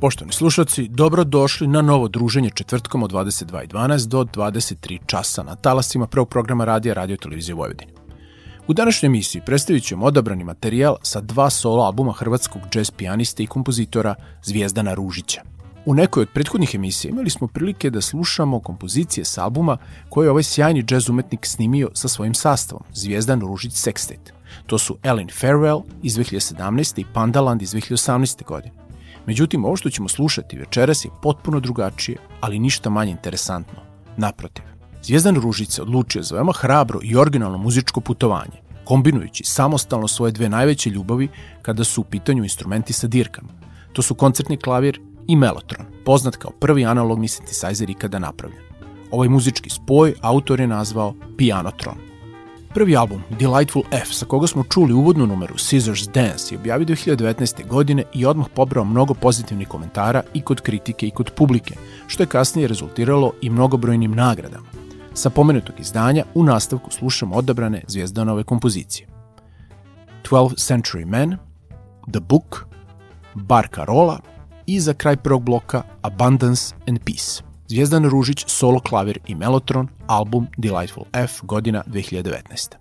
Poštovani slušalci, dobrodošli na novo druženje četvrtkom od 22.12 do 23 časa na talasima prvog programa radija Radio Televizije Vojvodine. U današnjoj emisiji predstavit ćemo odabrani materijal sa dva solo albuma hrvatskog džez pijaniste i kompozitora Zvijezdana Ružića. U nekoj od prethodnih emisija imali smo prilike da slušamo kompozicije s albuma koje je ovaj sjajni džez umetnik snimio sa svojim sastavom, Zvijezdan Ružić Sextet. To su Ellen Farewell iz 2017. i Pandaland iz 2018. godine. Međutim, ovo što ćemo slušati večeras je potpuno drugačije, ali ništa manje interesantno. Naprotiv, Zvijezdan Ružić se odlučio za veoma hrabro i originalno muzičko putovanje, kombinujući samostalno svoje dve najveće ljubavi kada su u pitanju instrumenti sa dirkama. To su koncertni klavir i melotron, poznat kao prvi analogni sintesajzer ikada napravljen. Ovaj muzički spoj autor je nazvao Pianotron. Prvi album, Delightful F, sa koga smo čuli uvodnu numeru Scissors Dance, je objavio 2019. godine i odmah pobrao mnogo pozitivnih komentara i kod kritike i kod publike, što je kasnije rezultiralo i mnogobrojnim nagradama. Sa pomenutog izdanja u nastavku slušamo odabrane zvijezdanove kompozicije. 12th Century Man, The Book, Bar Carola i za kraj prvog bloka Abundance and Peace. Zvijezdan Ružić, solo klavir i melotron, album Delightful F, godina 2019.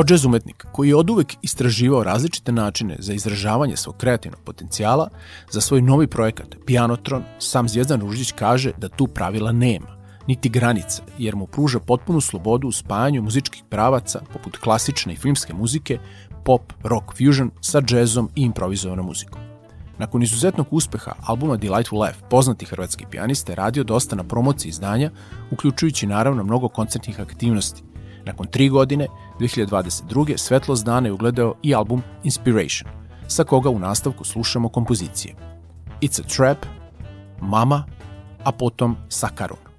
Kao džez umetnik koji je oduvek istraživao različite načine za izražavanje svog kreativnog potencijala, za svoj novi projekat Pianotron, sam Zvijezdan Ružić kaže da tu pravila nema, niti granica, jer mu pruža potpunu slobodu u spajanju muzičkih pravaca poput klasične i filmske muzike, pop, rock, fusion sa džezom i improvizovanom muzikom. Nakon izuzetnog uspeha albuma Delightful Life, poznati hrvatski pijaniste radio dosta na promociji izdanja, uključujući naravno mnogo koncertnih aktivnosti. Nakon tri godine, 2022. Svetlost dana je ugledao i album Inspiration, sa koga u nastavku slušamo kompozicije. It's a Trap, Mama, a potom Sakarun.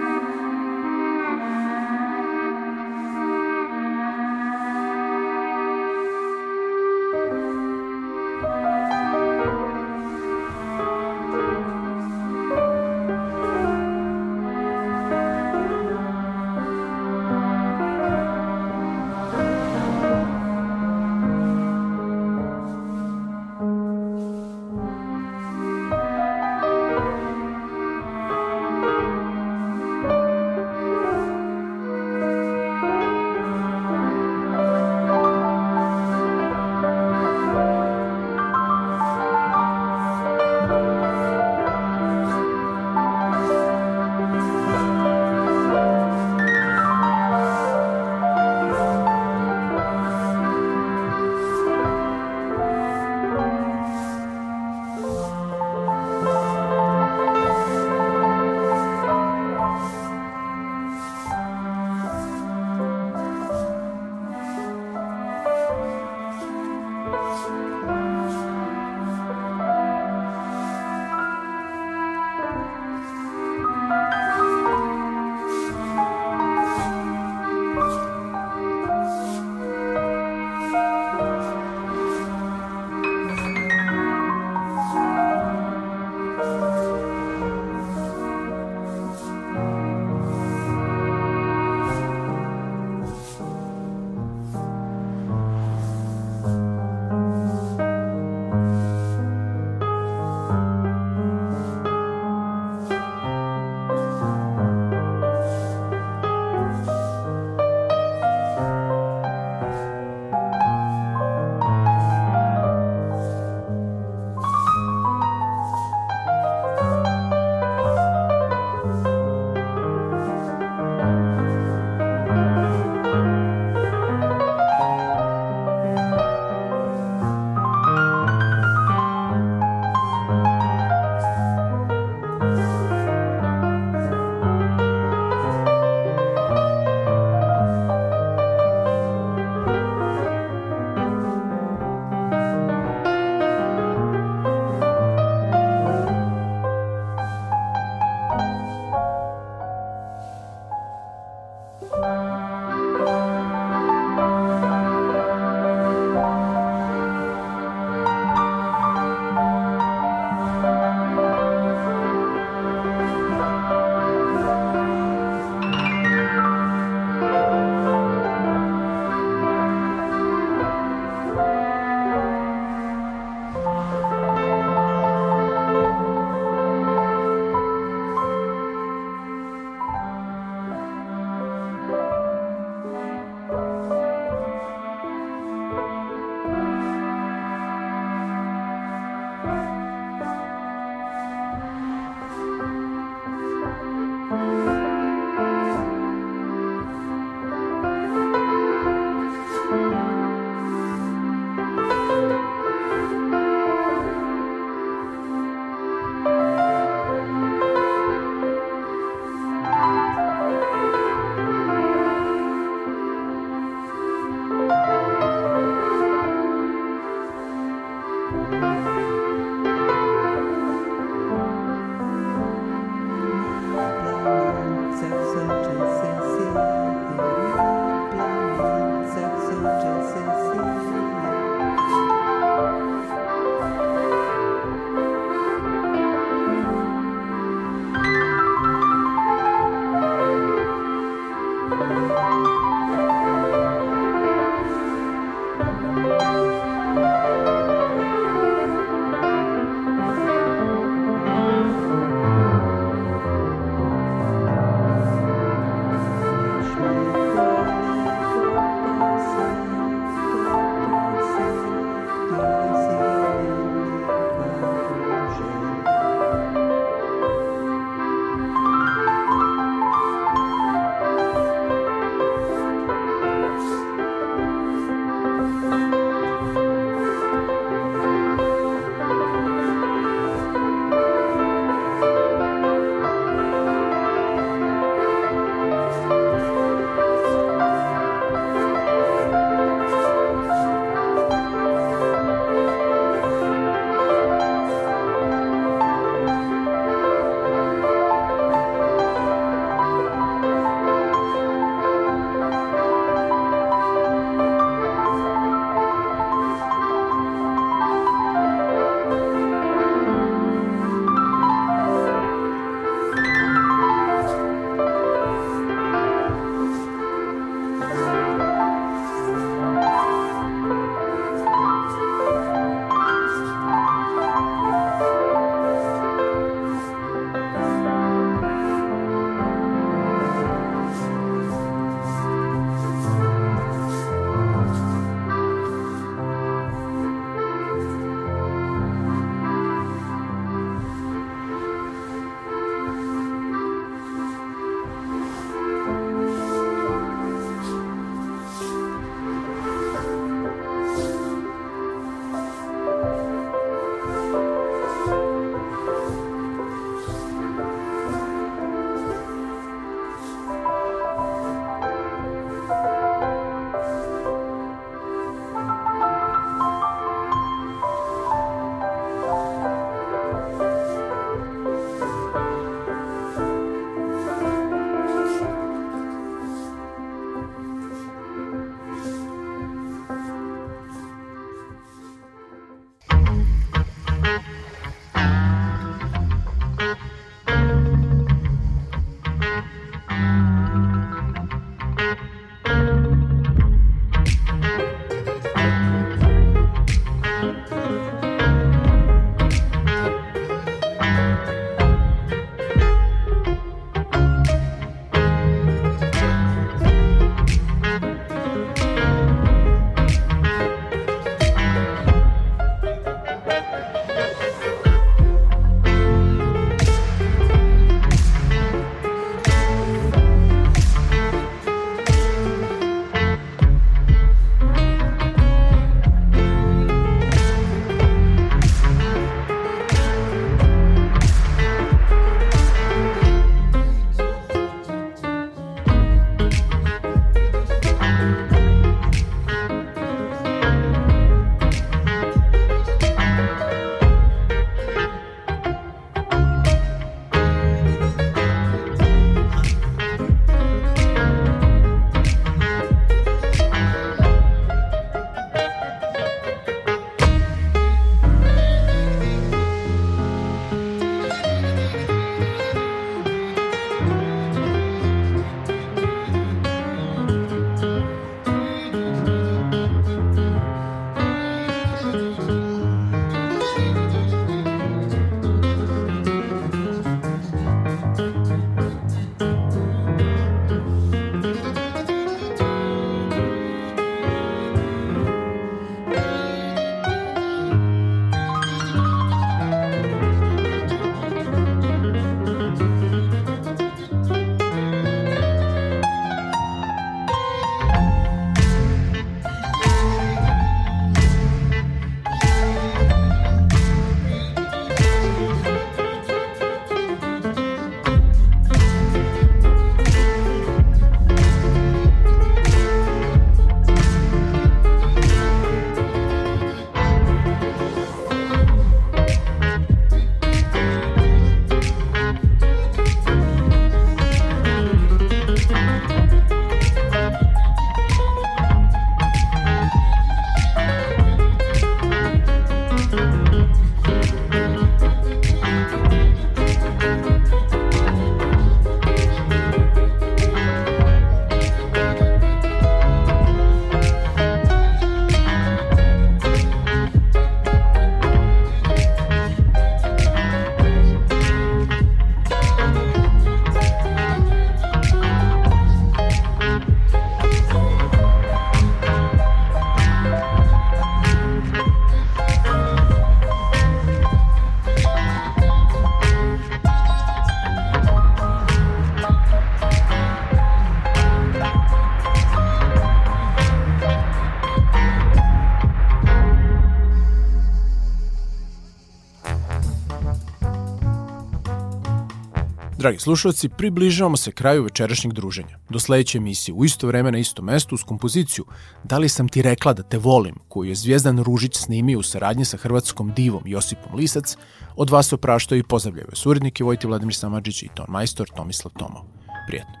Dragi slušalci, približavamo se kraju večerašnjeg druženja. Do sledeće emisije u isto vreme na isto mesto uz kompoziciju Da li sam ti rekla da te volim, koju je Zvijezdan Ružić snimio u saradnji sa hrvatskom divom Josipom Lisac, od vas se opraštaju i pozdravljaju suradnike urednike Vojti Vladimir Samadžić i ton majstor Tomislav Tomo. Prijetno.